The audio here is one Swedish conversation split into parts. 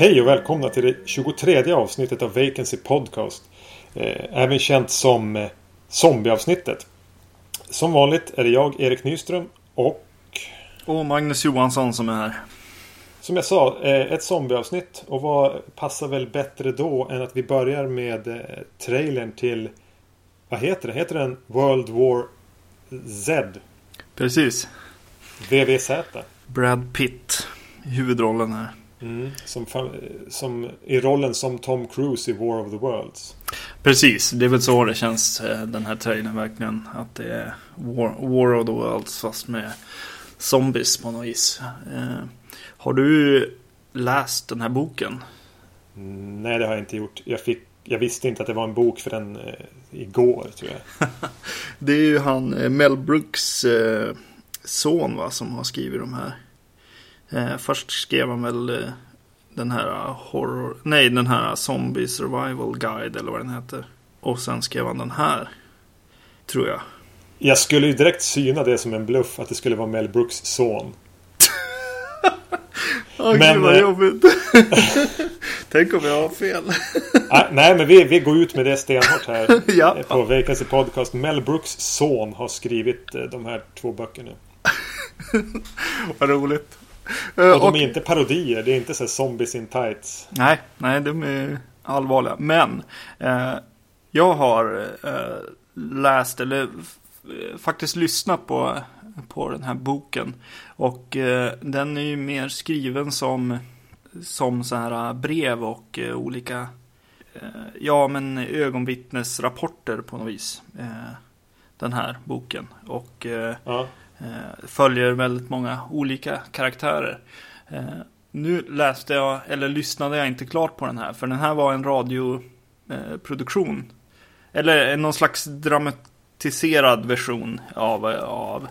Hej och välkomna till det 23 avsnittet av Vacancy Podcast. Eh, även känt som eh, Zombieavsnittet. Som vanligt är det jag, Erik Nyström och... Och Magnus Johansson som är här. Som jag sa, eh, ett zombieavsnitt. Och vad passar väl bättre då än att vi börjar med eh, trailern till... Vad heter den? Heter den World War Z? Precis. VVZ. Brad Pitt i huvudrollen här. Mm, som, som i rollen som Tom Cruise i War of the Worlds. Precis, det är väl så det känns eh, den här trailern verkligen. Att det är War, War of the Worlds fast med zombies på något vis. Eh, har du läst den här boken? Mm, nej, det har jag inte gjort. Jag, fick, jag visste inte att det var en bok förrän eh, igår, tror jag. det är ju han eh, Mel Brooks eh, son va, som har skrivit de här. Eh, först skrev han väl eh, den här horror, nej den här Zombie Survival Guide eller vad den heter. Och sen skrev han den här. Tror jag. Jag skulle ju direkt syna det som en bluff att det skulle vara Mel Brooks son. Åh men, gud vad eh, jobbigt. Tänk om jag har fel. nej men vi, vi går ut med det stenhårt här. ja. På Vacancy Podcast. Mel Brooks son har skrivit eh, de här två böckerna. vad roligt. Och de och, är inte parodier. Det är inte så zombies in tights. Nej, nej de är allvarliga. Men eh, jag har eh, läst eller faktiskt lyssnat på, på den här boken. Och eh, den är ju mer skriven som, som så här brev och eh, olika eh, ja, men ögonvittnesrapporter på något vis. Eh, den här boken. Och ja. Eh, följer väldigt många olika karaktärer. Eh, nu läste jag, eller lyssnade jag inte klart på den här, för den här var en radioproduktion. Eller någon slags dramatiserad version av, av eh,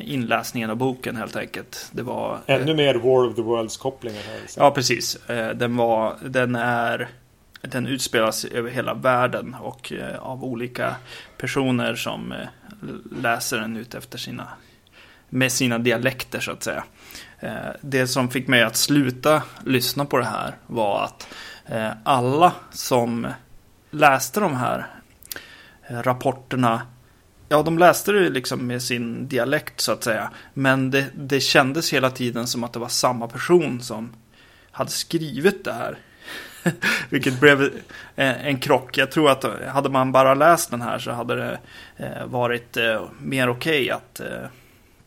inläsningen av boken helt enkelt. Det var... Ännu mer War of the Worlds kopplingar här. Så. Ja, precis. Den var, den är... Den utspelas över hela världen och av olika personer som läser den ut efter sina med sina dialekter så att säga. Eh, det som fick mig att sluta lyssna på det här var att eh, alla som läste de här eh, rapporterna Ja, de läste det liksom med sin dialekt så att säga. Men det, det kändes hela tiden som att det var samma person som hade skrivit det här. Vilket blev en krock. Jag tror att hade man bara läst den här så hade det eh, varit eh, mer okej okay att eh,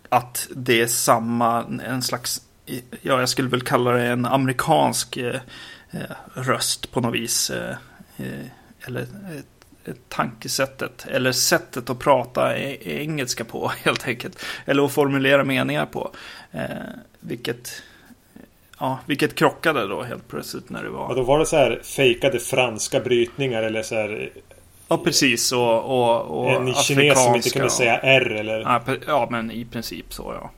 att det är samma, en slags, ja jag skulle väl kalla det en amerikansk röst på något vis. Eller tankesättet, eller sättet att prata engelska på helt enkelt. Eller att formulera meningar på. Eh, vilket, ja, vilket krockade då helt plötsligt när det var. Och då var det så här fejkade franska brytningar eller så här Ja, precis. Och, och, och en kines som inte kunde säga R eller? Ja, ja, men i princip så ja.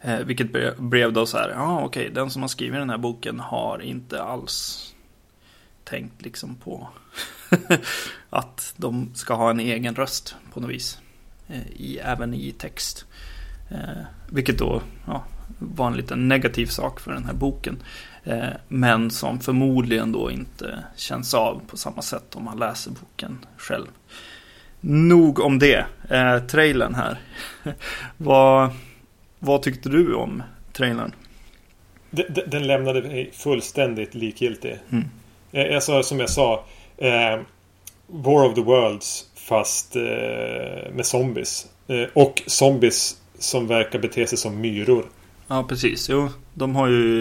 Eh, vilket blev då så här, ja okej, okay, den som har skrivit den här boken har inte alls tänkt liksom på att de ska ha en egen röst på något vis. Eh, i, även i text. Eh, vilket då ja, var en liten negativ sak för den här boken. Eh, men som förmodligen då inte känns av på samma sätt om man läser boken själv. Nog om det. Eh, trailern här. vad, vad tyckte du om trailern? Den, den lämnade mig fullständigt likgiltig. Mm. Eh, alltså, som jag sa. Eh, War of the Worlds fast eh, med zombies. Eh, och zombies som verkar bete sig som myror. Ja, precis. Jo, de har ju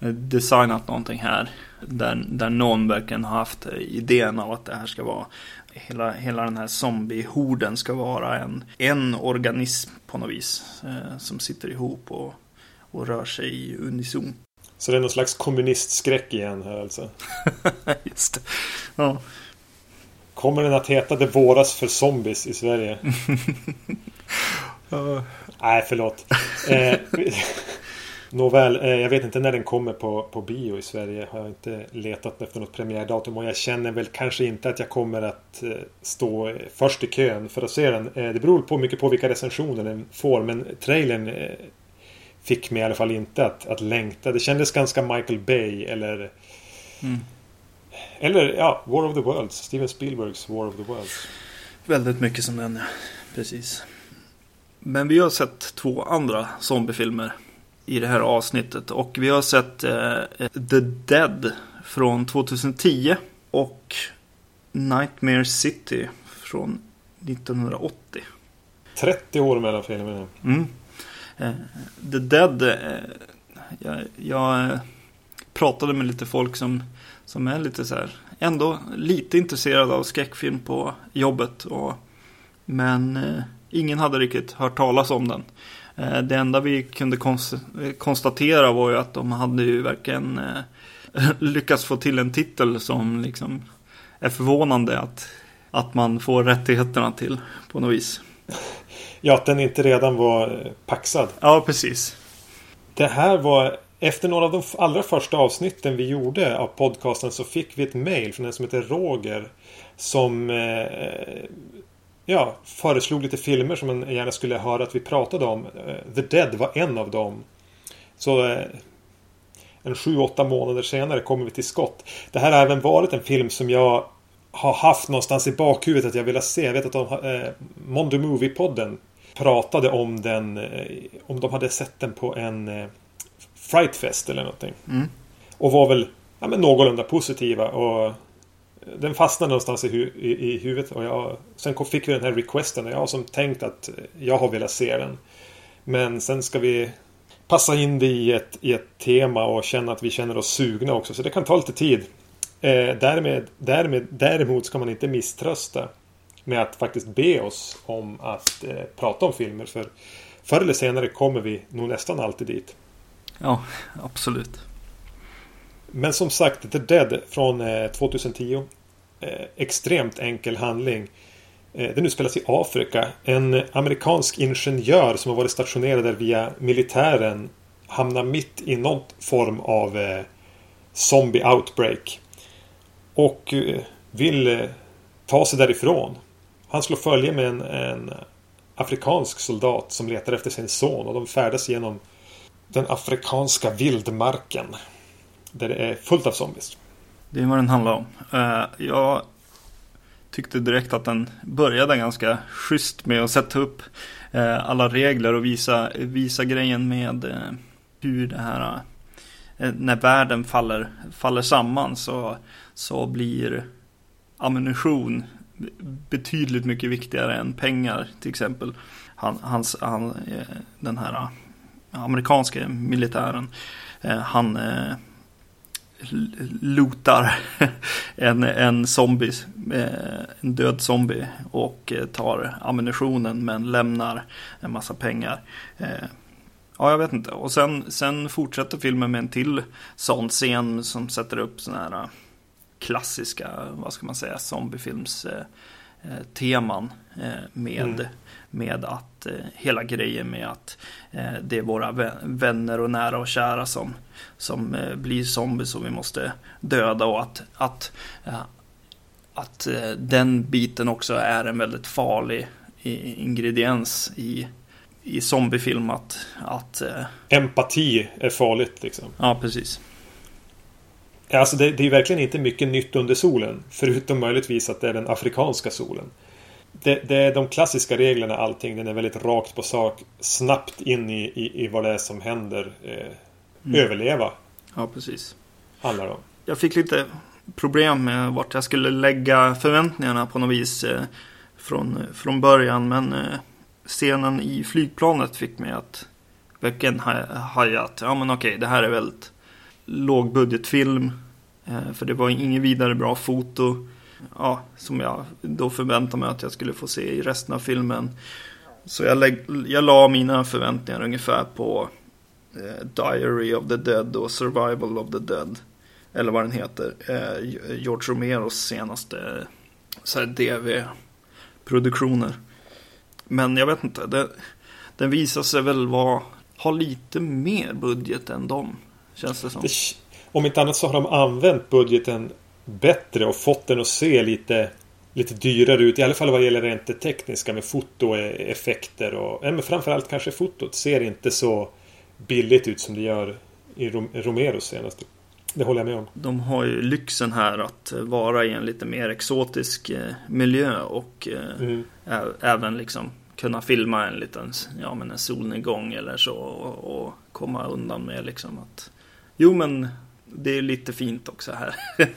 eh, designat någonting här. Där, där någon verkligen har haft eh, idén av att det här ska vara Hela, hela den här zombiehorden ska vara en, en organism på något vis. Eh, som sitter ihop och, och rör sig i unison. Så det är någon slags kommunistskräck igen här alltså? Just det. Ja. Kommer den att heta Det våras för zombies i Sverige? uh. Nej, förlåt. Eh, Nåväl, eh, jag vet inte när den kommer på, på bio i Sverige. Har jag inte letat efter något premiärdatum och jag känner väl kanske inte att jag kommer att eh, stå först i kön för att se den. Eh, det beror på mycket på vilka recensioner den får men trailern fick mig i alla fall inte att, att längta. Det kändes ganska Michael Bay eller mm. Eller ja, War of the Worlds. Steven Spielbergs War of the Worlds. Väldigt mycket som den, ja. Precis. Men vi har sett två andra zombiefilmer i det här avsnittet. Och vi har sett eh, The Dead från 2010 och Nightmare City från 1980. 30 år mellan filmerna. Mm. Eh, The Dead. Eh, jag, jag pratade med lite folk som, som är lite så här. Ändå lite intresserade av skräckfilm på jobbet. Och, men eh, ingen hade riktigt hört talas om den. Eh, det enda vi kunde konstatera var ju att de hade ju verkligen eh, lyckats få till en titel som liksom är förvånande att, att man får rättigheterna till på något vis. Ja, att den inte redan var eh, paxad. Ja, precis. Det här var efter några av de allra första avsnitten vi gjorde av podcasten så fick vi ett mail från en som heter Roger. Som eh, ja, föreslog lite filmer som man gärna skulle höra att vi pratade om. Eh, The Dead var en av dem. Så eh, en sju, åtta månader senare kommer vi till skott. Det här har även varit en film som jag har haft någonstans i bakhuvudet att jag vill se. Jag vet att de, eh, Mondo Movie-podden pratade om den. Eh, om de hade sett den på en eh, Frightfest eller någonting. Mm. Och var väl ja, men någorlunda positiva. Och den fastnade någonstans i, hu i, i huvudet. Och jag, sen fick vi den här requesten och jag har som tänkt att jag har velat se den. Men sen ska vi passa in det i ett, i ett tema och känna att vi känner oss sugna också. Så det kan ta lite tid. Eh, därmed, därmed, däremot ska man inte misströsta med att faktiskt be oss om att eh, prata om filmer. För förr eller senare kommer vi nog nästan alltid dit. Ja, absolut. Men som sagt, The Dead från 2010. Eh, eh, extremt enkel handling. Eh, den utspelas i Afrika. En amerikansk ingenjör som har varit stationerad där via militären hamnar mitt i någon form av zombie outbreak. Och vill ta sig därifrån. Han slår följe med en, en afrikansk soldat som letar efter sin son och de färdas genom den afrikanska vildmarken. Där det är fullt av zombies. Det är vad den handlar om. Eh, jag tyckte direkt att den började ganska schysst med att sätta upp eh, alla regler och visa, visa grejen med eh, hur det här när världen faller, faller samman så, så blir ammunition betydligt mycket viktigare än pengar till exempel. Han, hans, han, eh, den här ah, amerikanska militären, eh, han eh, lootar en, en zombie, en död zombie och tar ammunitionen men lämnar en massa pengar. Ja, jag vet inte. Och sen, sen fortsätter filmen med en till sån scen som sätter upp sådana här ah, klassiska, vad ska man säga, zombiefilms teman med mm med att eh, hela grejen med att eh, det är våra vänner och nära och kära som, som eh, blir zombies och vi måste döda och att, att, eh, att eh, den biten också är en väldigt farlig ingrediens i, i zombiefilm att, att eh, Empati är farligt liksom. Ja, precis. Alltså det, det är verkligen inte mycket nytt under solen. Förutom möjligtvis att det är den afrikanska solen det, det, är de klassiska reglerna allting. Den är väldigt rakt på sak. Snabbt in i, i, i vad det är som händer. Eh, mm. Överleva. Ja, precis. Handlar om. Jag fick lite problem med vart jag skulle lägga förväntningarna på något vis. Eh, från, från början. Men eh, scenen i flygplanet fick mig att verkligen haja att ja men okej, det här är väldigt lågbudgetfilm. Eh, för det var ingen vidare bra foto ja, som jag då förväntade mig att jag skulle få se i resten av filmen. Så jag, lägg, jag la mina förväntningar ungefär på eh, Diary of the Dead och Survival of the Dead. Eller vad den heter. Eh, George Romeros senaste DV-produktioner. Men jag vet inte. Det, den visar sig väl vara ha lite mer budget än dem. Känns det som. Det, om inte annat så har de använt budgeten bättre och fått den att se lite lite dyrare ut. I alla fall vad gäller rent det tekniska med fotoeffekter och ja, men framförallt kanske fotot ser inte så billigt ut som det gör i Romeros senaste. Det håller jag med om. De har ju lyxen här att vara i en lite mer exotisk eh, miljö och eh, mm. även liksom kunna filma en liten ja, men en solnedgång eller så och, och komma undan med liksom att jo men det är lite fint också här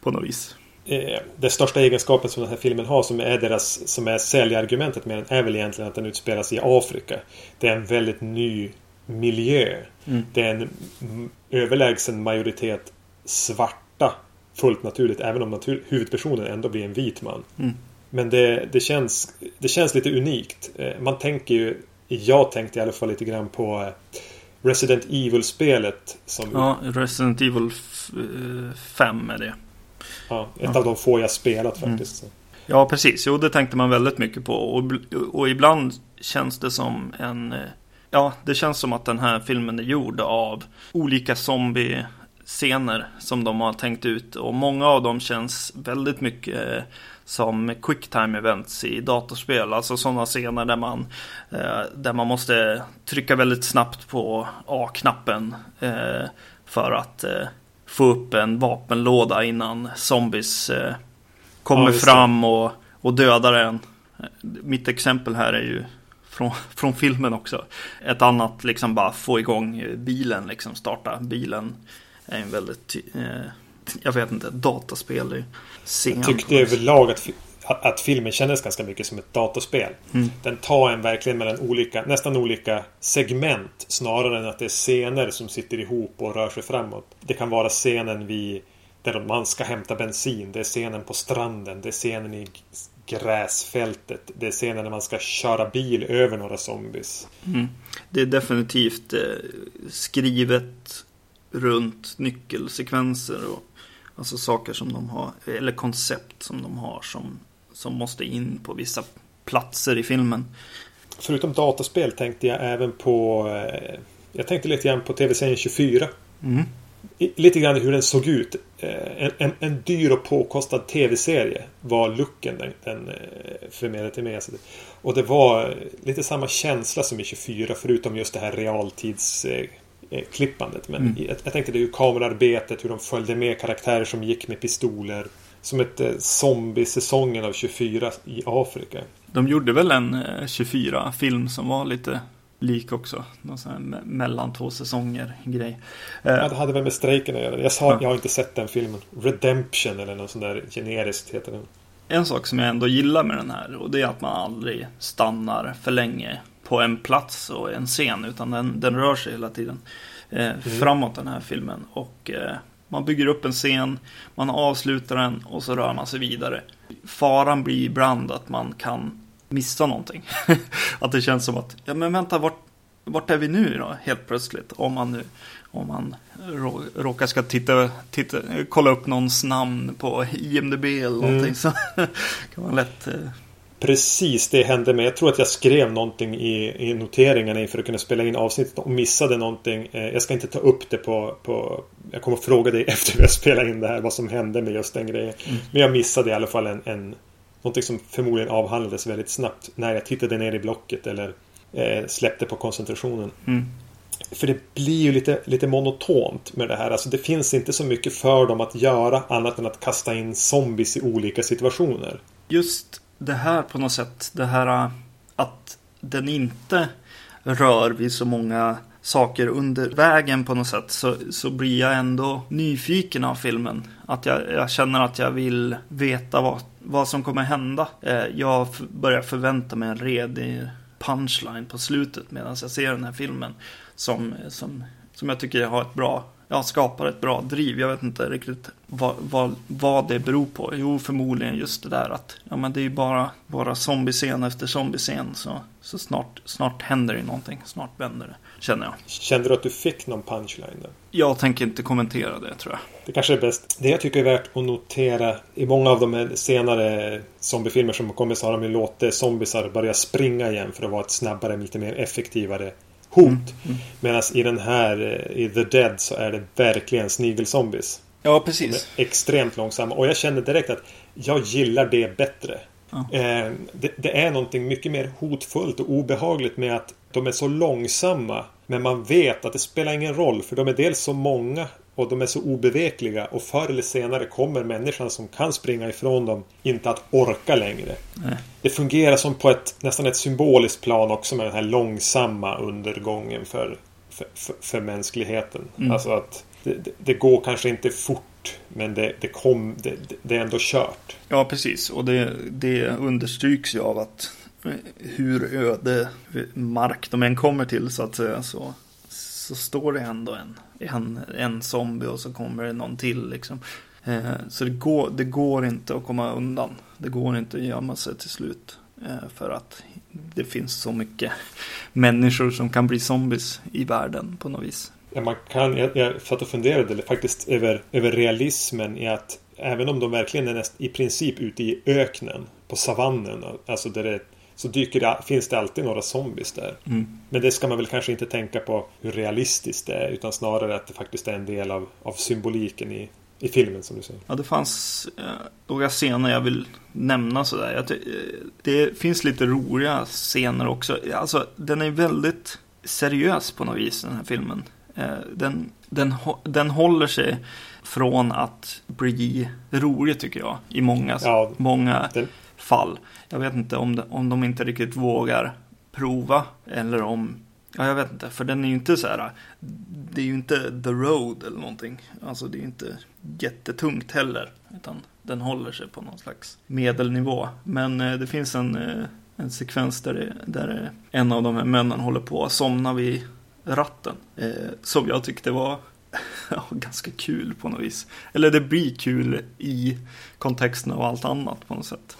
på något vis. Eh, den största egenskapen som den här filmen har som är deras som är säljargumentet med den är väl egentligen att den utspelas i Afrika. Det är en väldigt ny miljö. Mm. Det är en överlägsen majoritet svarta. Fullt naturligt, även om natur huvudpersonen ändå blir en vit man. Mm. Men det, det, känns, det känns lite unikt. Eh, man tänker ju, jag tänkte i alla fall lite grann på eh, Resident Evil-spelet. Som ja, Resident Evil 5 är det. Ja, ett ja. av de få jag spelat mm. faktiskt. Mm. Ja, precis. Jo, det tänkte man väldigt mycket på. Och, och ibland känns det som en... Eh, ja, det känns som att den här filmen är gjord av olika zombie-scener som de har tänkt ut. Och många av dem känns väldigt mycket eh, som quicktime events i datorspel. Alltså sådana scener där man, eh, där man måste trycka väldigt snabbt på A-knappen för att få upp en vapenlåda innan zombies eh, kommer ja, fram och, och dödar en. Mitt exempel här är ju från, från filmen också. Ett annat liksom bara få igång bilen, liksom starta bilen. Är en väldigt, eh, jag vet inte, dataspel. Jag tyckte överlag att att filmen kändes ganska mycket som ett datorspel. Mm. Den tar en verkligen mellan olika, nästan olika segment snarare än att det är scener som sitter ihop och rör sig framåt. Det kan vara scenen vid där man ska hämta bensin. Det är scenen på stranden. Det är scenen i gräsfältet. Det är scenen när man ska köra bil över några zombies. Mm. Det är definitivt eh, skrivet runt nyckelsekvenser och alltså saker som de har, eller koncept som de har som som måste in på vissa platser i filmen. Förutom dataspel tänkte jag även på eh, Jag tänkte lite grann på TV-serien 24. Mm. Lite grann hur den såg ut. Eh, en, en, en dyr och påkostad TV-serie var looken den, den eh, förmedlade till mig. Och det var lite samma känsla som i 24 förutom just det här realtidsklippandet. Men mm. jag, jag tänkte det hur kamerarbetet, hur de följde med karaktärer som gick med pistoler som ett eh, zombie-säsongen av 24 i Afrika. De gjorde väl en 24-film som var lite lik också. Någon sån här mellan två säsonger grej. Ja, det hade väl med strejken att göra. Jag, sa, ja. jag har inte sett den filmen. Redemption eller något sånt där generiskt heter den. En sak som jag ändå gillar med den här och det är att man aldrig stannar för länge på en plats och en scen utan den, den rör sig hela tiden eh, mm. framåt den här filmen. Och eh, man bygger upp en scen, man avslutar den och så rör man sig vidare. Faran blir ibland att man kan missa någonting. att det känns som att, ja men vänta, vart, vart är vi nu då? Helt plötsligt. Om man nu om man råkar ska titta, titta, kolla upp någons namn på IMDB eller någonting mm. så kan man lätt eh, Precis, det hände mig. Jag tror att jag skrev någonting i, i noteringarna inför att kunna spela in avsnittet och missade någonting. Eh, jag ska inte ta upp det på, på... Jag kommer att fråga dig efter vi har spelat in det här vad som hände med just den grejen. Mm. Men jag missade i alla fall en, en... Någonting som förmodligen avhandlades väldigt snabbt när jag tittade ner i blocket eller eh, släppte på koncentrationen. Mm. För det blir ju lite, lite monotont med det här. Alltså det finns inte så mycket för dem att göra annat än att kasta in zombies i olika situationer. Just det här på något sätt, det här äh, att den inte rör vid så många saker under vägen på något sätt så, så blir jag ändå nyfiken av filmen. Att jag, jag känner att jag vill veta vad, vad som kommer hända. Eh, jag börjar förvänta mig en redig punchline på slutet medan jag ser den här filmen. Som, som, som jag tycker har ett bra ja, skapar ett bra driv. Jag vet inte riktigt vad, vad, vad det beror på. Jo, förmodligen just det där att ja, men det är bara, bara zombiescen efter zombiescen. Så, så snart, snart händer det någonting. Snart vänder det, känner jag. Kände du att du fick någon punchline där? Jag tänker inte kommentera det, tror jag. Det kanske är bäst. Det jag tycker är värt att notera i många av de senare zombiefilmer som kommer så har de ju låtit zombiesar börja springa igen för att vara ett snabbare, lite mer effektivare hot. Mm. Mm. Medan i den här, i The Dead, så är det verkligen snigelsombies. Ja, precis. extremt långsamma. Och jag känner direkt att jag gillar det bättre. Ja. Eh, det, det, är någonting mycket mer hotfullt och obehagligt med att de är så långsamma. Men man vet att det spelar ingen roll för de är dels så många och de är så obevekliga och förr eller senare kommer människan som kan springa ifrån dem inte att orka längre. Nej. Det fungerar som på ett nästan ett symboliskt plan också med den här långsamma undergången för, för, för, för mänskligheten. Mm. Alltså att det, det, det, går kanske inte fort men det, det, kom, det, det är ändå kört. Ja precis och det, det understryks ju av att hur öde mark de än kommer till så att säga så, så står det ändå en, en, en zombie och så kommer det någon till liksom. Eh, så det går, det går inte att komma undan. Det går inte att gömma sig till slut. Eh, för att det finns så mycket människor som kan bli zombies i världen på något vis. Ja, man kan, jag, jag satt och funderade faktiskt över, över realismen i att även om de verkligen är näst, i princip ute i öknen på savannen, alltså där det så dyker det, finns det alltid några zombies där. Mm. Men det ska man väl kanske inte tänka på hur realistiskt det är utan snarare att det faktiskt är en del av, av symboliken i, i filmen som du säger. Ja, det fanns eh, några scener jag vill nämna sådär. Att, eh, det finns lite roliga scener också. Alltså, den är väldigt seriös på något vis, den här filmen. Eh, den, den, den håller sig från att bli rolig tycker jag. I många, ja, många den, fall. Jag vet inte om de, om de inte riktigt vågar prova eller om Ja, jag vet inte, för den är ju inte så här. Det är ju inte the road eller någonting. Alltså det är ju inte jättetungt heller. Utan den håller sig på någon slags medelnivå. Men eh, det finns en, eh, en sekvens där, det, där en av de här männen håller på att somna vid ratten. Eh, som jag tyckte var ganska kul på något vis. Eller det blir kul i kontexten av allt annat på något sätt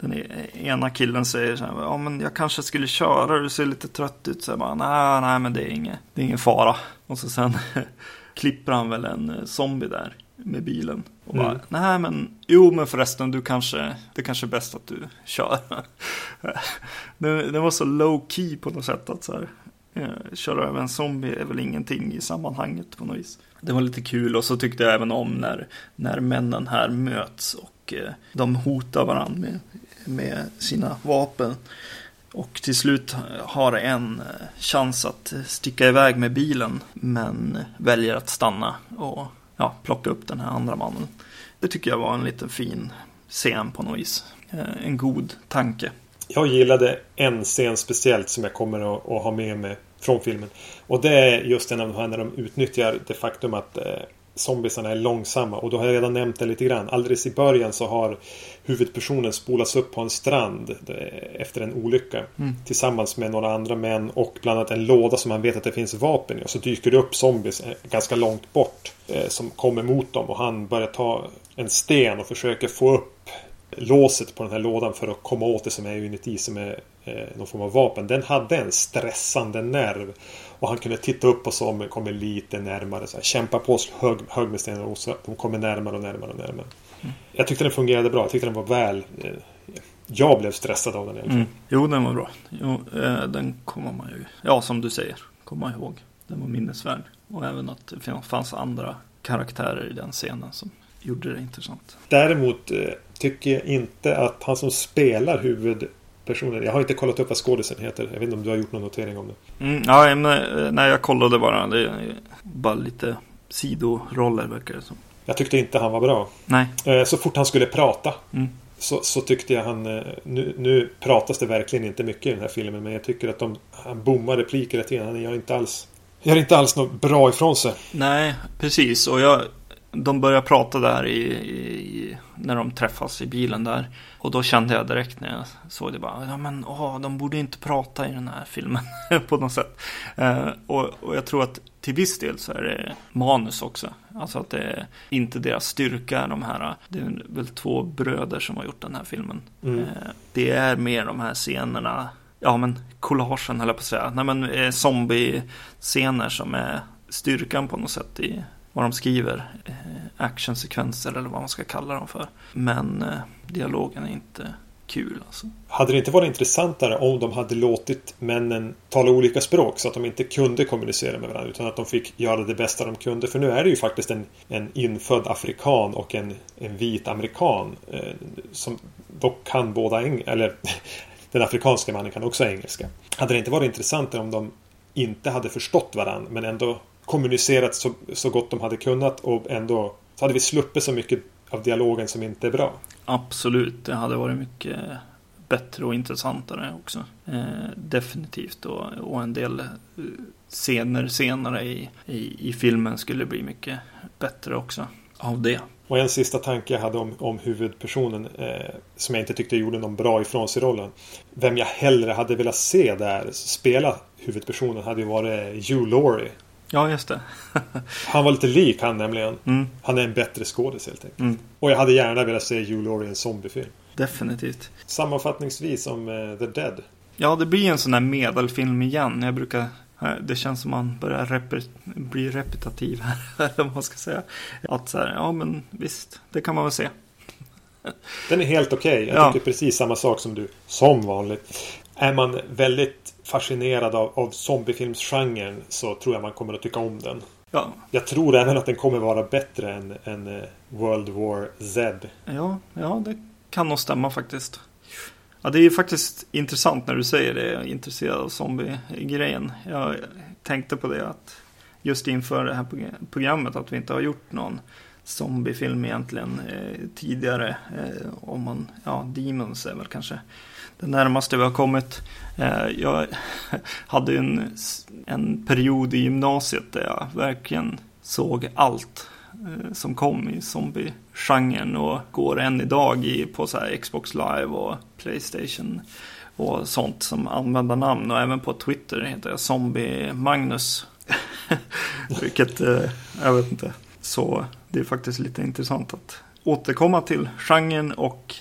den ena killen säger så här, ja men jag kanske skulle köra, du ser lite trött ut. Så jag bara, nej, nej men det är, inget, det är ingen fara. Och så sen klipper han väl en eh, zombie där med bilen. Och bara, mm. nej men, jo men förresten du kanske, det kanske är bäst att du kör. det, det var så low key på något sätt att så här, eh, köra över en zombie är väl ingenting i sammanhanget på något vis. Det var lite kul och så tyckte jag även om när, när männen här möts och eh, de hotar varandra med med sina vapen. Och till slut har en eh, chans att sticka iväg med bilen men väljer att stanna och ja, plocka upp den här andra mannen. Det tycker jag var en liten fin scen på något vis. Eh, en god tanke. Jag gillade en scen speciellt som jag kommer att, ha med mig från filmen. Och det är just den när de utnyttjar det faktum att eh, zombiesarna är långsamma. Och då har jag redan nämnt det lite grann. Alldeles i början så har huvudpersonen spolats upp på en strand efter en olycka. Mm. Tillsammans med några andra män och bland annat en låda som man vet att det finns vapen i. Och så dyker det upp zombies eh, ganska långt bort. Eh, som kommer mot dem och han börjar ta en sten och försöker få upp låset på den här lådan för att komma åt det som är inuti som är eh, någon form av vapen. Den hade en stressande nerv. Och han kunde titta upp på zombien, kommer lite närmare. Så här, kämpa på, hög, hög med stenar och så, de kommer närmare och närmare och närmare. Mm. Jag tyckte den fungerade bra. Jag tyckte den var väl... Eh, jag blev stressad av den fall. Mm. Jo, den var bra. Jo, eh, den kommer man ju... Ja, som du säger. Komma ihåg. Den var minnesvärd. Och även att det fanns andra karaktärer i den scenen som gjorde det intressant. Däremot eh, tycker jag inte att han som spelar huvudpersonen. Jag har inte kollat upp vad skådisen heter. Jag vet inte om du har gjort någon notering om det. Mm, ja, men, eh, nej, jag kollade bara. Det är bara lite sidoroller verkar det som. Jag tyckte inte han var bra. Nej. Eh, så fort han skulle prata. Mm. Så, så, tyckte jag han... Nu, nu pratas det verkligen inte mycket i den här filmen. Men jag tycker att de, han bommar repliker rätt igen. Han gör inte alls... Gör inte alls något bra ifrån sig. Nej, precis. Och jag, de börjar prata där i, i, när de träffas i bilen där. Och då kände jag direkt när jag såg det bara, ja men åh, de borde inte prata i den här filmen på något sätt. Eh, och, och, jag tror att till viss del så är det manus också. Alltså att det är inte deras styrka, de här, det är väl två bröder som har gjort den här filmen. Mm. Eh, det är mer de här scenerna, ja men collagen höll jag på att säga, nej men eh, zombie-scener som är styrkan på något sätt i vad de skriver. Eh, actionsekvenser eller vad man ska kalla dem för. Men eh, dialogen är inte kul alltså. Hade det inte varit intressantare om de hade låtit männen tala olika språk så att de inte kunde kommunicera med varandra utan att de fick göra det bästa de kunde? För nu är det ju faktiskt en, en infödd afrikan och en, en vit amerikan eh, som dock kan båda engelska, eller den afrikanska mannen kan också engelska. Hade det inte varit intressantare om de inte hade förstått varandra men ändå kommunicerat så, så gott de hade kunnat och ändå så hade vi sluppit så mycket av dialogen som inte är bra. Absolut, det hade varit mycket bättre och intressantare också. Eh, definitivt och, och, en del eh, scener senare i, i, i, filmen skulle bli mycket bättre också av det. Och en sista tanke jag hade om, om huvudpersonen eh, som jag inte tyckte gjorde någon bra ifrån sig rollen. Vem jag hellre hade velat se där spela huvudpersonen hade ju varit Hugh Laurie Ja, just det. han var lite lik han nämligen. Mm. Han är en bättre skådis helt enkelt. Mm. Och jag hade gärna velat se Hugh Laurie i en zombiefilm. Definitivt. Sammanfattningsvis om uh, The Dead. Ja, det blir en sån här medelfilm igen. Jag brukar eh, det känns som man börjar repet bli repetitiv här. Eller vad man ska säga. Att så här, ja men visst, det kan man väl se. Den är helt okej. Okay. Jag ja. tycker precis samma sak som du. Som vanligt. Är man väldigt fascinerad av, av zombiefilmsgenren så tror jag man kommer att tycka om den. Ja. Jag tror även att den kommer vara bättre än, än eh, World War Z. Ja, ja, det kan nog stämma faktiskt. Ja, det är ju faktiskt intressant när du säger det. Jag är intresserad av zombie-grejen. Jag tänkte på det att just inför det här programmet att vi inte har gjort någon zombiefilm egentligen eh, tidigare. Eh, om man, ja, Demons är väl kanske det närmaste vi har kommit. Eh, jag hade en, en period i gymnasiet där jag verkligen såg allt eh, som kom i zombie-genren och går än idag i, på så Xbox live och Playstation och sånt som användarnamn och även på Twitter heter jag Zombie Magnus. Vilket, eh, jag vet inte. Så det är faktiskt lite intressant att återkomma till genren och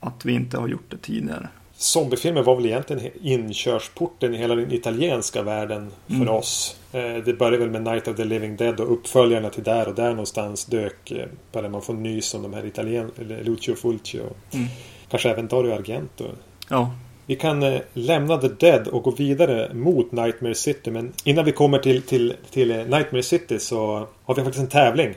att vi inte har gjort det tidigare. Zombiefilmer var väl egentligen inkörsporten i hela den italienska världen för mm. oss. Eh, det började väl med Night of the Living Dead och uppföljarna till där och där någonstans dök eh, bara man får nys om de här italien Lucio Fulci och mm. kanske även Dario Argento. Ja. Vi kan eh, lämna The Dead och gå vidare mot Nightmare City men innan vi kommer till, till, till Nightmare City så har vi faktiskt en tävling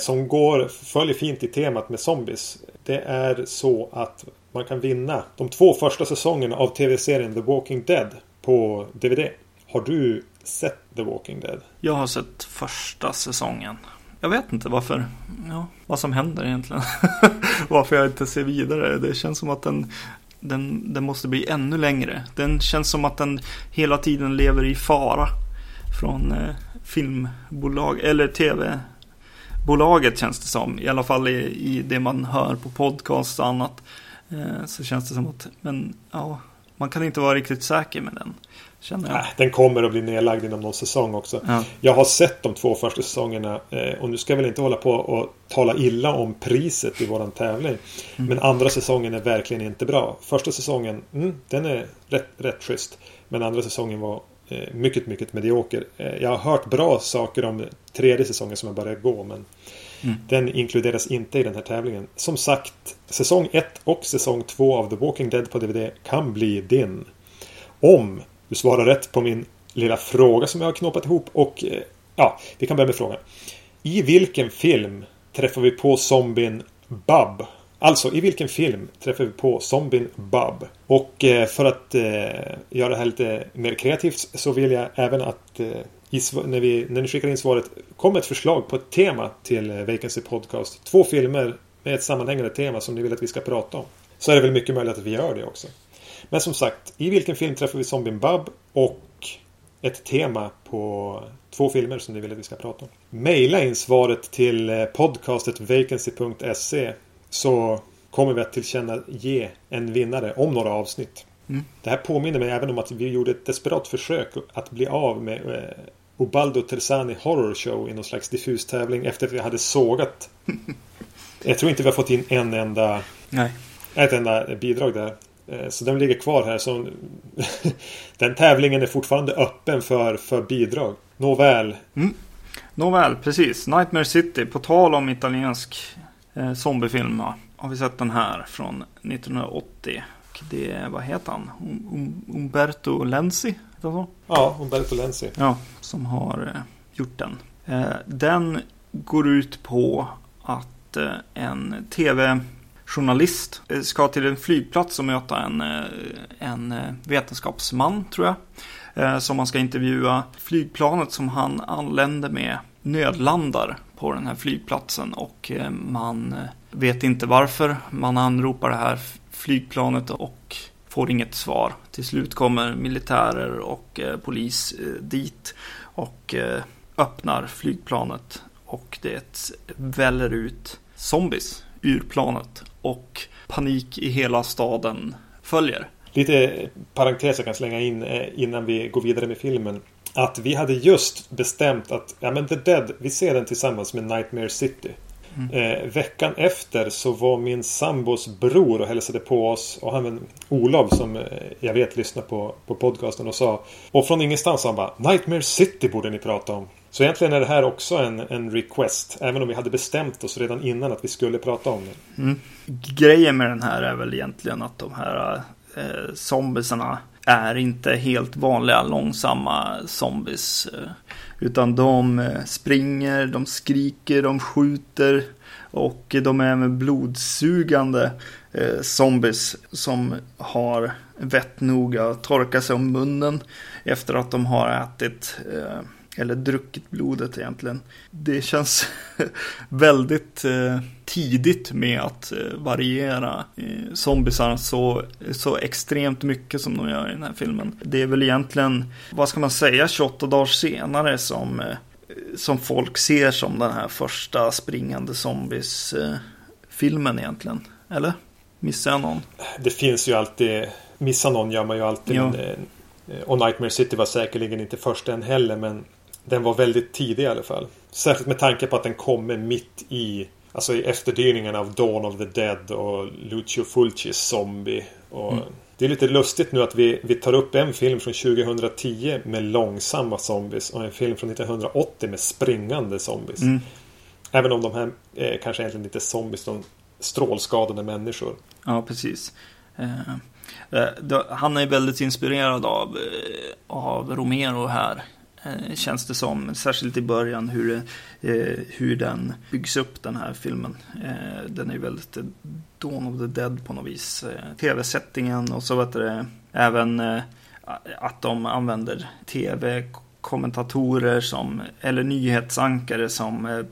som går, följer fint i temat med zombies. Det är så att man kan vinna de två första säsongerna av tv-serien The Walking Dead på DVD. Har du sett The Walking Dead? Jag har sett första säsongen. Jag vet inte varför. Ja, vad som händer egentligen. varför jag inte ser vidare. Det känns som att den, den, den måste bli ännu längre. Den känns som att den hela tiden lever i fara. Från eh, filmbolag eller tv-bolaget känns det som. I alla fall i, i det man hör på podcast och annat. Eh, så känns det som att, men ja, man kan inte vara riktigt säker med den. Känner jag. Nej, den kommer att bli nedlagd inom någon säsong också. Ja. Jag har sett de två första säsongerna eh, och nu ska jag väl inte hålla på och tala illa om priset i våran tävling. Mm. Men andra säsongen är verkligen inte bra. Första säsongen, mm, den är rätt, rätt schysst. Men andra säsongen var eh, mycket, mycket medioker. Jag har hört bra saker om tredje säsongen som har börjat gå men Mm. Den inkluderas inte i den här tävlingen. Som sagt, säsong 1 och säsong 2 av The Walking Dead på DVD kan bli din. Om du svarar rätt på min lilla fråga som jag har knåpat ihop och eh, ja, vi kan börja med frågan. I vilken film träffar vi på zombien Bub? Alltså, i vilken film träffar vi på zombien Bub? Och eh, för att eh, göra det här lite mer kreativt så vill jag även att eh, när, vi, när ni skickar in svaret kom ett förslag på ett tema till eh, Vacancy Podcast. Två filmer med ett sammanhängande tema som ni vill att vi ska prata om. Så är det väl mycket möjligt att vi gör det också. Men som sagt, i vilken film träffar vi zombien Bub och ett tema på två filmer som ni vill att vi ska prata om. Maila in svaret till eh, podcastet vacancy.se så kommer vi att tillkännage en vinnare om några avsnitt. Mm. Det här påminner mig även om att vi gjorde ett desperat försök att bli av med eh, Ubaldo Terzani Horror Show i någon slags diffus tävling efter att vi hade sågat. Jag tror inte vi har fått in en enda Nej. Ett enda bidrag där. Eh, så den ligger kvar här. Så den tävlingen är fortfarande öppen för, för bidrag. Nåväl. Mm. Nåväl, precis. Nightmare City. På tal om italiensk eh, zombiefilm. har vi sett den här från 1980. Och det vad heter han? Um, Umberto Lenzi? Så? Ja, Umberto Lenzi. Ja, som har eh, gjort den. Eh, den går ut på att eh, en tv-journalist ska till en flygplats och möta en, en vetenskapsman, tror jag. Som man ska intervjua. Flygplanet som han anländer med nödlandar på den här flygplatsen och man vet inte varför. Man anropar det här flygplanet och får inget svar. Till slut kommer militärer och eh, polis eh, dit och eh, öppnar flygplanet och det väller ut zombies ur planet och panik i hela staden följer. Lite parentes jag kan slänga in innan vi går vidare med filmen. Att vi hade just bestämt att ja, men The Dead, vi ser den tillsammans med Nightmare City. Mm. Eh, veckan efter så var min sambos bror och hälsade på oss och han Olof som eh, jag vet lyssnar på, på podcasten och sa Och från ingenstans sa han bara Nightmare City borde ni prata om. Så egentligen är det här också en, en request. Även om vi hade bestämt oss redan innan att vi skulle prata om det. Mm. Grejen med den här är väl egentligen att de här eh, zombiesarna är inte helt vanliga långsamma zombies. Eh, utan de eh, springer, de skriker, de skjuter och de är med blodsugande eh, zombies som har vett nog att torka sig om munnen efter att de har ätit eh, eller druckit blodet egentligen. Det känns väldigt eh, tidigt med att eh, variera eh, så, så extremt mycket som de gör i den här filmen. Det är väl egentligen, vad ska man säga, 28 dagar senare som, eh, som folk ser som den här första springande zombies-filmen egentligen. Eller? Missar jag någon? Det finns ju alltid, missa någon gör man ju alltid. Ja. Men, och Nightmare City var säkerligen inte först än heller men den var väldigt tidig i alla fall. Särskilt med tanke på att den kommer mitt i Alltså i efterdyningarna av Dawn of the Dead och Lucio Fulcis Zombie. Och mm. Det är lite lustigt nu att vi, vi tar upp en film från 2010 med långsamma zombies och en film från 1980 med springande zombies. Mm. Även om de här är kanske egentligen inte zombies, de strålskadade människor. Ja, precis. Uh, uh, han är väldigt inspirerad av, uh, av Romero här Eh, Eh, känns det som. Särskilt i början hur, eh, hur den byggs upp den här filmen. Eh, den är väldigt eh, Dawn of the Dead på något vis. Eh, Tv-sättningen och så vet det även att de använder tv-kommentatorer som, eller nyhetsankare som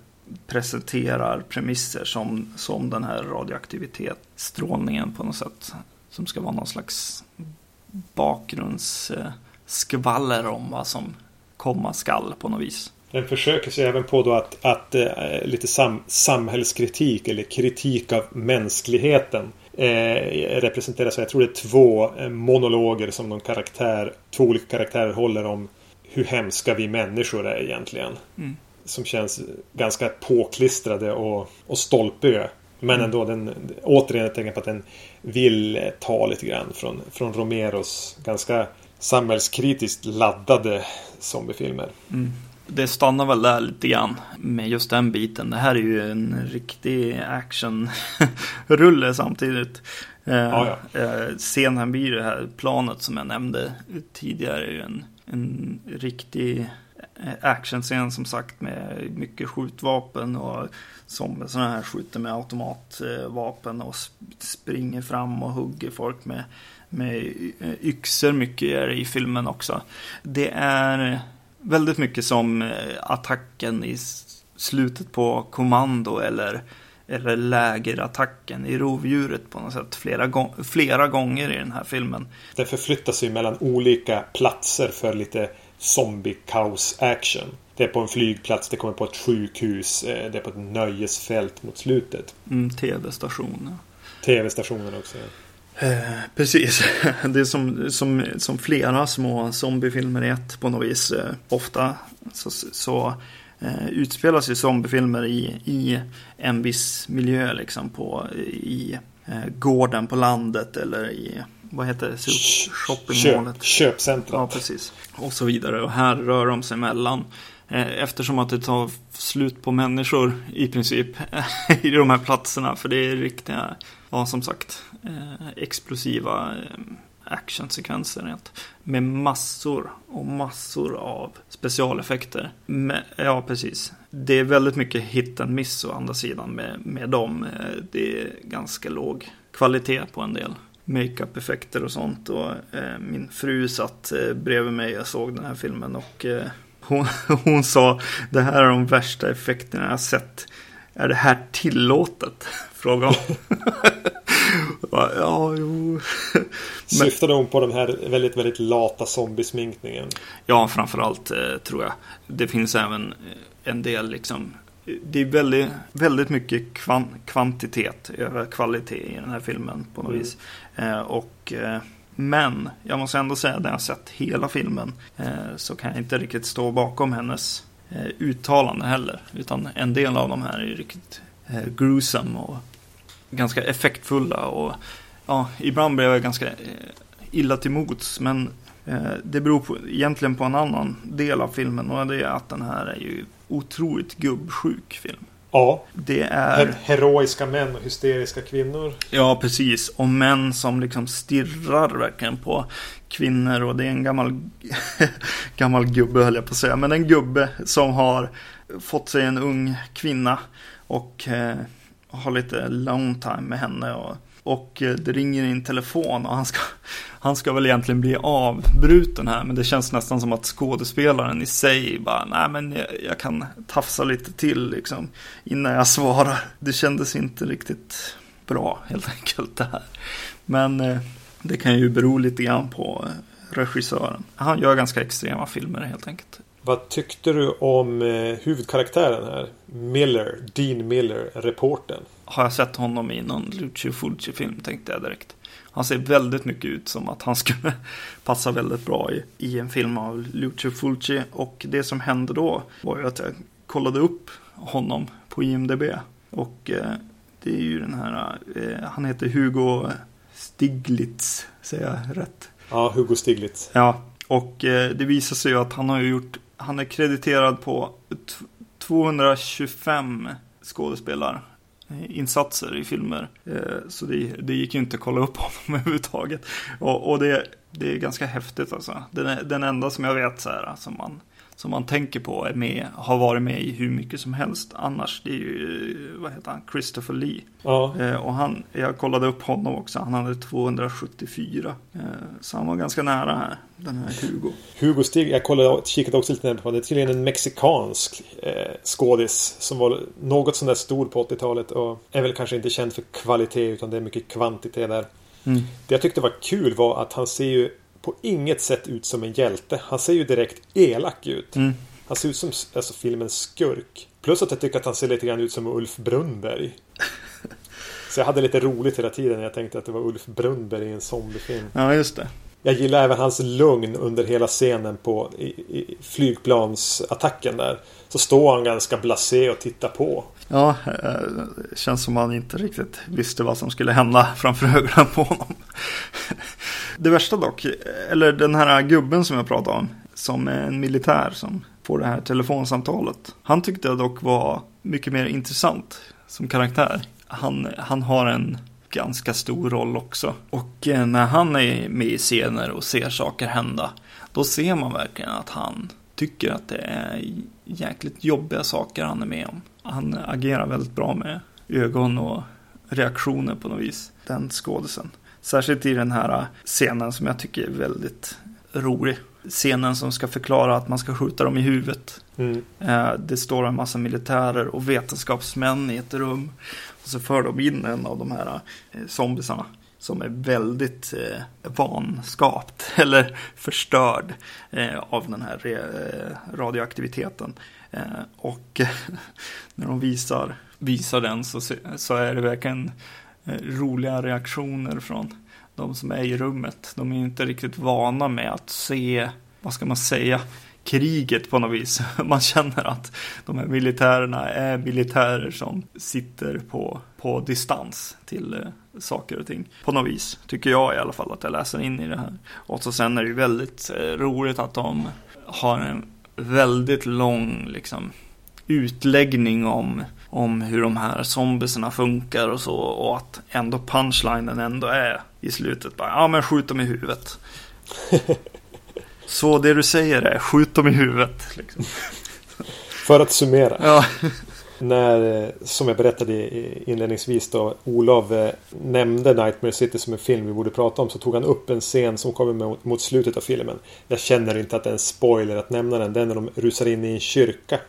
presenterar premisser som, som den här radioaktivitetsstrålningen på något sätt. Som ska vara någon slags bakgrundsskvaller om vad som komma skall på något vis. Den försöker sig även på då att, att eh, lite sam, samhällskritik eller kritik av mänskligheten eh, representeras. Jag tror det är två eh, monologer som någon karaktär, två olika karaktärer håller om hur hemska vi människor är egentligen. Mm. Som känns ganska påklistrade och, och stolpiga. Men mm. ändå den, återigen ett tecken på att den vill ta lite grann från, från Romeros ganska samhällskritiskt laddade zombiefilmer. Mm. Det stannar väl där lite grann med just den biten. Det här är ju en riktig actionrulle samtidigt. Eh, ja, ja. Eh, scenen blir det här planet som jag nämnde tidigare. Är ju en, en riktig actionscen som sagt med mycket skjutvapen och som sådana här skjuter med automatvapen och springer fram och hugger folk med med yxor mycket det i filmen också. Det är väldigt mycket som eh, attacken i slutet på kommando eller, eller lägerattacken i rovdjuret på något sätt flera, gång, flera gånger i den här filmen. Den förflyttar sig mellan olika platser för lite zombie-kaos-action. Det är på en flygplats, det kommer på ett sjukhus, eh, det är på ett nöjesfält mot slutet. Mm, Tv-station. Tv-stationen också. Ja. Eh, precis, det är som, som, som flera små zombiefilmer i ett på något vis. Eh, ofta så, så eh, utspelas ju zombiefilmer i, i en viss miljö liksom på, i eh, gården på landet eller i vad heter det? Shoppingmålet. Köp, köpcentrum. Ja, precis. Och så vidare. Och här rör de sig mellan eftersom att det tar slut på människor i princip i de här platserna. För det är riktiga, ja som sagt, eh, explosiva eh, actionsekvenser. Med massor och massor av specialeffekter. ja, precis. Det är väldigt mycket hit and miss å andra sidan med, med dem. Eh, det är ganska låg kvalitet på en del makeup-effekter och sånt. Och, eh, min fru satt eh, bredvid mig och såg den här filmen och eh, hon, hon sa det här är de värsta effekterna jag sett. Är det här tillåtet? Frågade hon. ja, jo. Syftade hon på den här väldigt, väldigt lata zombiesminkningen? Ja, framförallt eh, tror jag. Det finns även eh, en del liksom det är väldigt, väldigt mycket kvan, kvantitet över kvalitet i den här filmen på något mm. vis. Eh, och, eh, men jag måste ändå säga att när jag sett hela filmen eh, så kan jag inte riktigt stå bakom hennes Eh, uttalanden uttalande heller. Utan en del av de här är riktigt eh, gruesome och ganska effektfulla. Och ja, ibland blev jag ganska eh, illa till mots. Men eh, det beror på, egentligen på en annan del av filmen och det är att den här är ju otroligt gubbsjuk film. Ja. Det är... Heroiska män och hysteriska kvinnor. Ja, precis. Och män som liksom stirrar verkligen på kvinnor. Och det är en gammal, gammal gubbe höll jag på att säga. Men en gubbe som har fått sig en ung kvinna. Och eh, har lite long time med henne. Och och eh, det ringer in telefon och han ska, han ska väl egentligen bli avbruten här. Men det känns nästan som att skådespelaren i sig bara, nej men jag, jag kan tafsa lite till liksom innan jag svarar. Det kändes inte riktigt bra helt enkelt det här. Men eh, det kan ju bero lite grann på eh, regissören. Han gör ganska extrema filmer helt enkelt. Vad tyckte du om eh, huvudkaraktären här? Miller, Dean Miller, reporten. Har jag sett honom i någon Lucio Fulci-film tänkte jag direkt. Han ser väldigt mycket ut som att han skulle passa väldigt bra i, i en film av Lucio Fulci. Och det som hände då var ju att jag kollade upp honom på IMDB. Och eh, det är ju den här, eh, han heter Hugo Stiglitz, säger jag rätt? Ja, Hugo Stiglitz. Ja, och eh, det visar sig ju att han har gjort han är krediterad på 225 insatser i filmer. Eh, så det, det gick ju inte att kolla upp honom överhuvudtaget. Och, och det, det är ganska häftigt alltså. Den, den enda som jag vet så här, som man som man tänker på är med, har varit med i hur mycket som helst annars. Det är ju, vad heter han, Christopher Lee. Ja. Eh, och han, jag kollade upp honom också, han hade 274. Eh, så han var ganska nära här, den här Hugo. Hugo Stig, jag kollade, kikade också lite på det. är tydligen en mexikansk eh, skådis som var något sån där stor på 80-talet och är väl kanske inte känd för kvalitet utan det är mycket kvantitet där. Mm. Det jag tyckte var kul var att han ser ju på inget sätt ut som en hjälte. Han ser ju direkt elak ut. Mm. Han ser ut som alltså, filmens skurk. Plus att jag tycker att han ser lite grann ut som Ulf Brunnberg. Så jag hade lite roligt hela tiden när jag tänkte att det var Ulf Brunnberg i en zombiefilm. Ja, just det. Jag gillar även hans lugn under hela scenen på i, i flygplansattacken där. Så står han ganska blasé och tittar på. Ja, det känns som han inte riktigt visste vad som skulle hända framför ögonen på honom. Det värsta dock, eller den här gubben som jag pratade om, som är en militär som får det här telefonsamtalet. Han tyckte jag dock var mycket mer intressant som karaktär. Han, han har en ganska stor roll också. Och eh, när han är med i scener och ser saker hända, då ser man verkligen att han tycker att det är jäkligt jobbiga saker han är med om. Han agerar väldigt bra med ögon och reaktioner på något vis, den skådisen. Särskilt i den här scenen som jag tycker är väldigt rolig. Scenen som ska förklara att man ska skjuta dem i huvudet. Mm. Eh, det står en massa militärer och vetenskapsmän i ett rum. Och så för de in en av de här eh, zombisarna som är väldigt eh, vanskapt eller förstörd eh, av den här eh, radioaktiviteten. Eh, och när de visar, visar den så, så är det verkligen eh, roliga reaktioner från de som är i rummet. De är inte riktigt vana med att se, vad ska man säga, kriget på något vis. Man känner att de här militärerna är militärer som sitter på, på distans till eh, saker och ting. På något vis, tycker jag i alla fall att jag läser in i det här. Och så sen är det ju väldigt eh, roligt att de har en väldigt lång liksom, utläggning om, om hur de här zombiesarna funkar och så. Och att ändå punchlinen ändå är i slutet bara, ja men skjut dem i huvudet. så det du säger är, skjut dem i huvudet. Liksom. För att summera. Ja. När, som jag berättade inledningsvis då, Olof eh, nämnde Nightmare City som en film vi borde prata om så tog han upp en scen som kommer mot slutet av filmen. Jag känner inte att det är en spoiler att nämna den. Det är när de rusar in i en kyrka.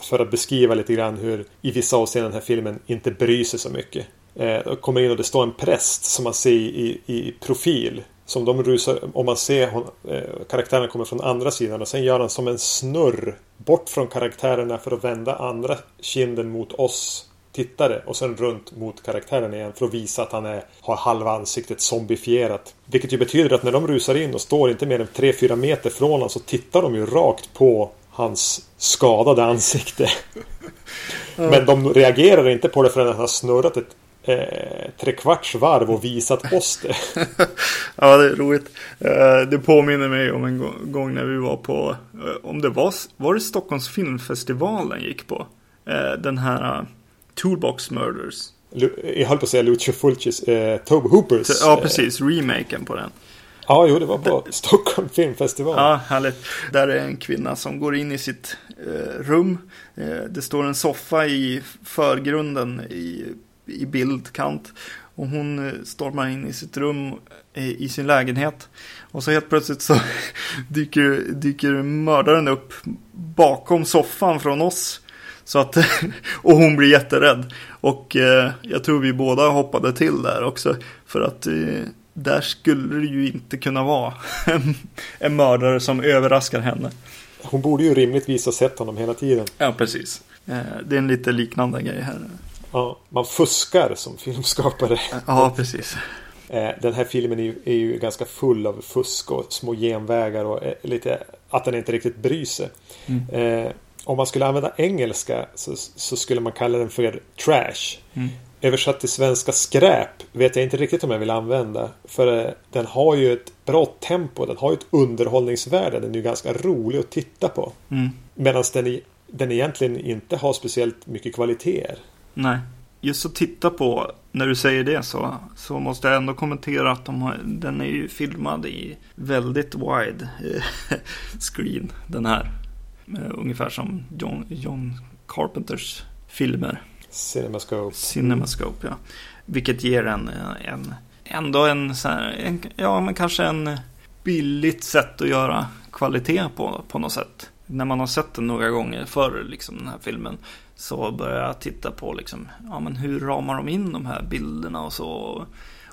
För att beskriva lite grann hur i vissa avseenden den här filmen inte bryr sig så mycket. Eh, kommer in och det står en präst som man ser i, i profil som de rusar, om man ser hon, eh, karaktären kommer från andra sidan och sen gör han som en snurr bort från karaktärerna för att vända andra kinden mot oss tittare och sen runt mot karaktären igen för att visa att han är, har halva ansiktet zombifierat. Vilket ju betyder att när de rusar in och står inte mer än 3-4 meter från honom så tittar de ju rakt på hans skadade ansikte. Men de reagerar inte på det förrän han har snurrat ett eh, trekvarts varv och visat oss det. ja, det är roligt. Eh, det påminner mig om en gång när vi var på, eh, om det var, var det Stockholms filmfestival den gick på? Eh, den här Toolbox Murders. Jag höll på att säga Lucio Fulcis, eh, Tobe Hoopers. Ja, precis. Remaken på den. Ja, jo, det var på Stockholm filmfestival. Ja, härligt. Där är en kvinna som går in i sitt eh, rum. Eh, det står en soffa i förgrunden i i bildkant. Och hon eh, stormar in i sitt rum eh, i sin lägenhet. Och så helt plötsligt så dyker, dyker mördaren upp bakom soffan från oss. Så att, och hon blir jätterädd. Och eh, jag tror vi båda hoppade till där också. För att eh, där skulle det ju inte kunna vara en, en mördare som överraskar henne. Hon borde ju rimligtvis ha sett honom hela tiden. Ja, precis. Eh, det är en lite liknande grej här. Ja, man fuskar som filmskapare. Ja, precis. Eh, den här filmen är ju, är ju, ganska full av fusk och små genvägar och eh, lite att den inte riktigt bryr sig. Mm. Eh, om man skulle använda engelska så, så, skulle man kalla den för trash. Mm. Översatt till svenska skräp vet jag inte riktigt om jag vill använda. För den har ju ett bra tempo, den har ju ett underhållningsvärde. Den är ju ganska rolig att titta på. Mm. Medan den, den egentligen inte har speciellt mycket kvaliteter. Nej. Just att titta på, när du säger det så, så måste jag ändå kommentera att de har, den är ju filmad i väldigt wide eh, screen, den här. Ungefär som John, John Carpenters filmer. Cinemascope. Cinemascope, ja. Vilket ger en, en ändå en, så här, en, ja men kanske en billigt sätt att göra kvalitet på, på något sätt. När man har sett den några gånger förr, liksom den här filmen, så började jag titta på liksom, ja men hur ramar de in de här bilderna och så.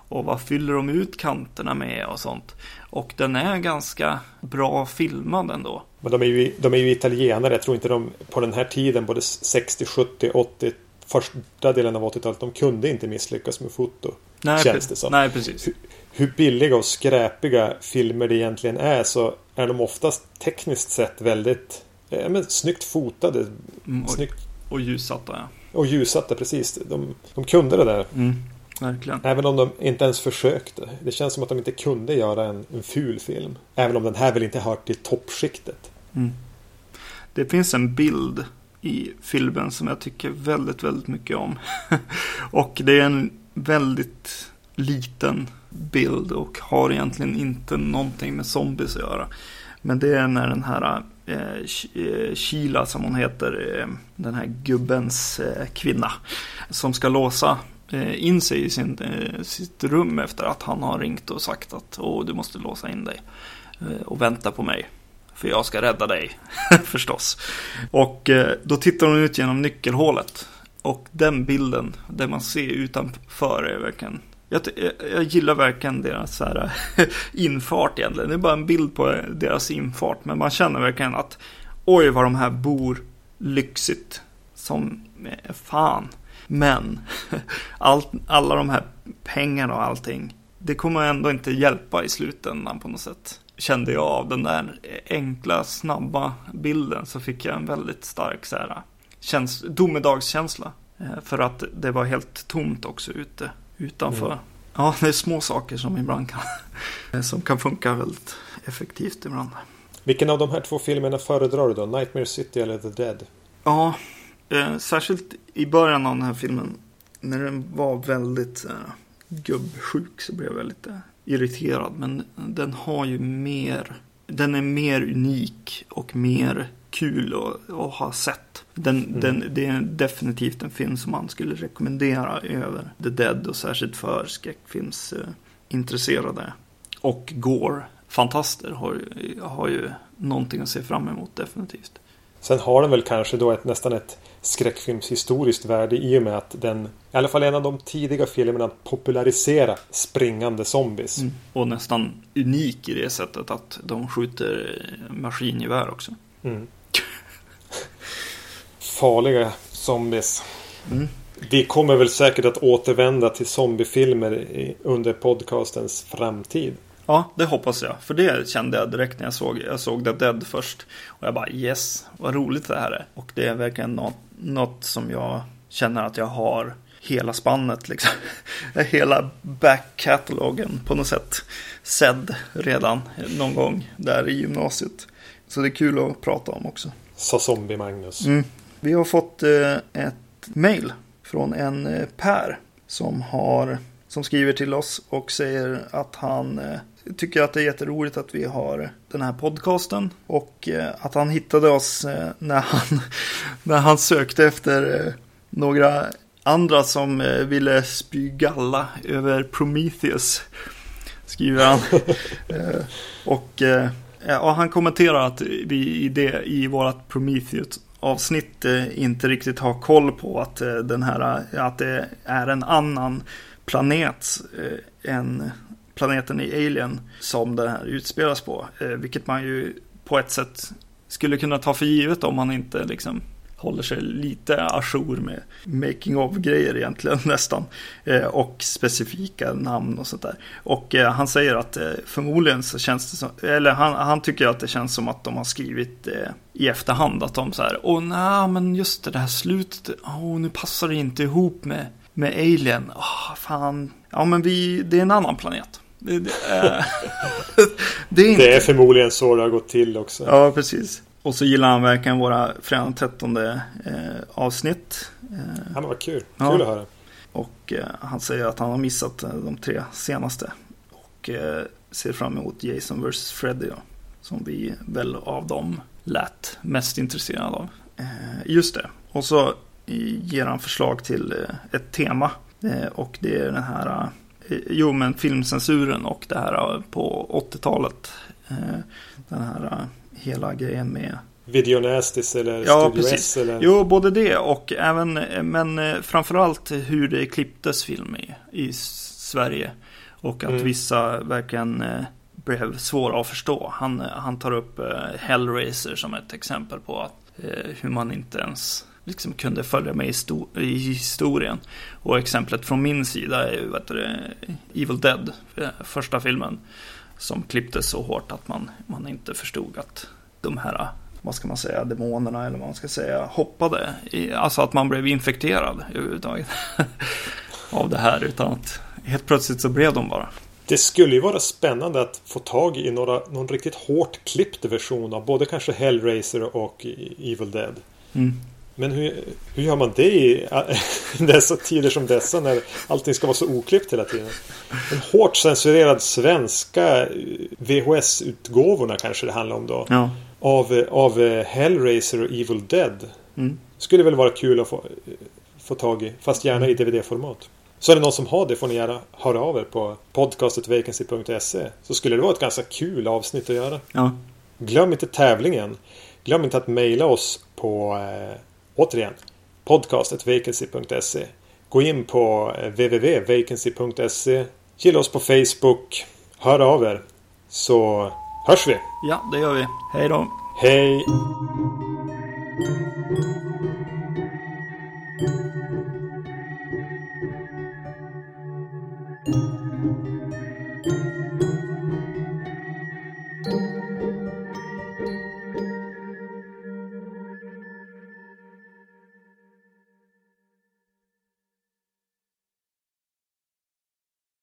Och vad fyller de ut kanterna med och sånt. Och den är ganska bra filmad ändå. Men de är ju, de är ju italienare. Jag tror inte de på den här tiden, både 60, 70, 80, första delen av 80-talet, de kunde inte misslyckas med foto. Nej, känns det som. Nej, precis. Hur, hur billiga och skräpiga filmer det egentligen är så är de oftast tekniskt sett väldigt eh, men, snyggt fotade. Mm, snyggt och ljussatta ja. Och ljussatta precis. De, de kunde det där. Mm, verkligen. Även om de inte ens försökte. Det känns som att de inte kunde göra en, en ful film. Även om den här väl inte hör till toppskiktet. Mm. Det finns en bild i filmen som jag tycker väldigt, väldigt mycket om. och det är en väldigt liten bild och har egentligen inte någonting med zombies att göra. Men det är när den här Eh, Kila eh, som hon heter, eh, den här gubbens eh, kvinna, som ska låsa eh, in sig i sin, eh, sitt rum efter att han har ringt och sagt att Åh, du måste låsa in dig eh, och vänta på mig. För jag ska rädda dig, förstås. Och eh, då tittar hon ut genom nyckelhålet. Och den bilden, det man ser utanför är verkligen jag, jag, gillar verkligen deras så här, infart egentligen. Det är bara en bild på deras infart. Men man känner verkligen att oj vad de här bor lyxigt som eh, fan. Men all, alla de här pengarna och allting. Det kommer ändå inte hjälpa i slutändan på något sätt. Kände jag av den där enkla, snabba bilden så fick jag en väldigt stark så här, käns domedagskänsla. Eh, för att det var helt tomt också ute utanför. Mm. Ja, det är små saker som ibland kan, som kan funka väldigt effektivt ibland. Vilken av de här två filmerna föredrar du då? Nightmare City eller The Dead? Ja, eh, särskilt i början av den här filmen. När den var väldigt eh, gubbsjuk så blev jag lite irriterad. Men den har ju mer, den är mer unik och mer kul att, att ha sett. Den, mm. den, det är definitivt en film som man skulle rekommendera över The Dead och särskilt för skräckfilmsintresserade. Och Gore, fantaster, har, har ju någonting att se fram emot definitivt. Sen har den väl kanske då ett, nästan ett skräckfilmshistoriskt värde i och med att den i alla fall en av de tidiga filmerna popularisera springande zombies. Mm. Och nästan unik i det sättet att de skjuter maskingevär också. Mm. Farliga zombies. Mm. Vi kommer väl säkert att återvända till zombiefilmer under podcastens framtid. Ja, det hoppas jag. För det kände jag direkt när jag såg, jag såg The Dead först. Och jag bara yes, vad roligt det här är. Och det är verkligen något, något som jag känner att jag har hela spannet liksom. hela back-catalogen på något sätt sedd redan någon gång där i gymnasiet. Så det är kul att prata om också. Sa Zombie-Magnus. Mm. Vi har fått eh, ett mail från en eh, Per som har som skriver till oss och säger att han eh, tycker att det är jätteroligt att vi har den här podcasten och att han hittade oss när han, när han sökte efter några andra som ville spy galla över Prometheus. Skriver han. och ja, han kommenterar att vi i, det, i vårt Prometheus avsnitt eh, inte riktigt har koll på att eh, den här eh, att det är en annan planet än planeten i Alien som den här utspelas på. Vilket man ju på ett sätt skulle kunna ta för givet om man inte liksom håller sig lite ajour med making of grejer egentligen nästan. Eh, och specifika namn och sånt där. Och eh, han säger att eh, förmodligen så känns det som, eller han, han tycker att det känns som att de har skrivit eh, i efterhand att de så här, åh nej men just det, det här slutet, åh nu passar det inte ihop med med Alien. Oh, fan. Ja, men vi, det är en annan planet. Det, det, är, det, är, inte... det är förmodligen så det har gått till också. Ja, precis. Och så gillar han verkligen våra fredag 13 eh, avsnitt. Eh, ja, men vad kul. Kul ja. att höra. Och eh, han säger att han har missat eh, de tre senaste. Och eh, ser fram emot Jason vs Freddy. Då, som vi väl av dem lät mest intresserade av. Eh, just det. Och så ger han förslag till ett tema. Och det är den här, jo men filmcensuren och det här på 80-talet. Den här hela grejen med Videonastis eller ja, Studio precis. S? Eller? Jo, både det och även, men framförallt hur det klipptes film i, i Sverige. Och att mm. vissa verkligen blev svåra att förstå. Han, han tar upp Hellraiser som ett exempel på att, hur man inte ens liksom kunde följa med i, historien. Och exemplet från min sida är ju vet du, Evil Dead, eh, första filmen. Som klipptes så hårt att man, man inte förstod att de här, vad ska man säga, demonerna eller vad man ska säga, hoppade. I, alltså att man blev infekterad överhuvudtaget av det här. Utan att helt plötsligt så blev de bara. Det skulle ju vara spännande att få tag i några, någon riktigt hårt klippt version av både kanske Hellraiser och Evil Dead. Mm. Men hur, hur gör man det i dessa tider som dessa när allting ska vara så oklippt hela tiden? En hårt censurerad svenska VHS-utgåvorna kanske det handlar om då. Ja. Av, av Hellraiser och Evil Dead. Mm. Skulle väl vara kul att få, få tag i. Fast gärna i DVD-format. Så är det någon som har det får ni gärna höra av er på podcastetvacancy.se. Så skulle det vara ett ganska kul avsnitt att göra. Ja. Glöm inte tävlingen. Glöm inte att mejla oss på eh, återigen podcastet podcastetvacancy.se Gå in på eh, www.vacancy.se Gilla oss på Facebook. Hör av er så hörs vi. Ja, det gör vi. Hej då. Hej.